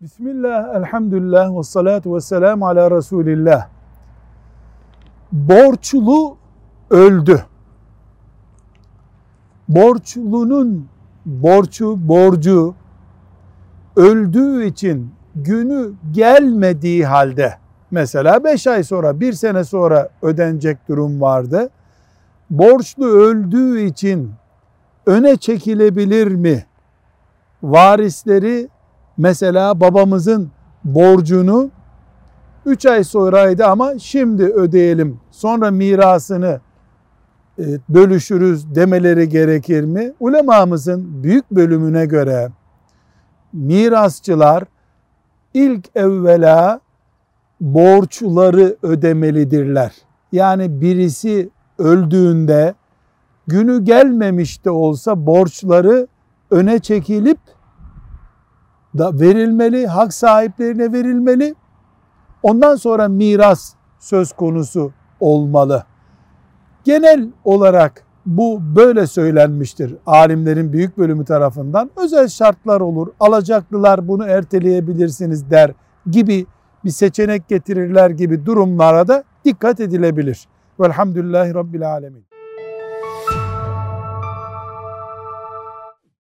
Bismillah, elhamdülillah ve salatu ve selamu ala Resulillah. Borçlu öldü. Borçlunun borçu, borcu öldüğü için günü gelmediği halde mesela 5 ay sonra, 1 sene sonra ödenecek durum vardı. Borçlu öldüğü için öne çekilebilir mi? Varisleri mesela babamızın borcunu 3 ay sonraydı ama şimdi ödeyelim sonra mirasını e, bölüşürüz demeleri gerekir mi? Ulemamızın büyük bölümüne göre mirasçılar ilk evvela borçları ödemelidirler. Yani birisi öldüğünde günü gelmemiş de olsa borçları öne çekilip da verilmeli, hak sahiplerine verilmeli. Ondan sonra miras söz konusu olmalı. Genel olarak bu böyle söylenmiştir alimlerin büyük bölümü tarafından. Özel şartlar olur, alacaklılar bunu erteleyebilirsiniz der gibi bir seçenek getirirler gibi durumlara da dikkat edilebilir. Velhamdülillahi Rabbil Alemin.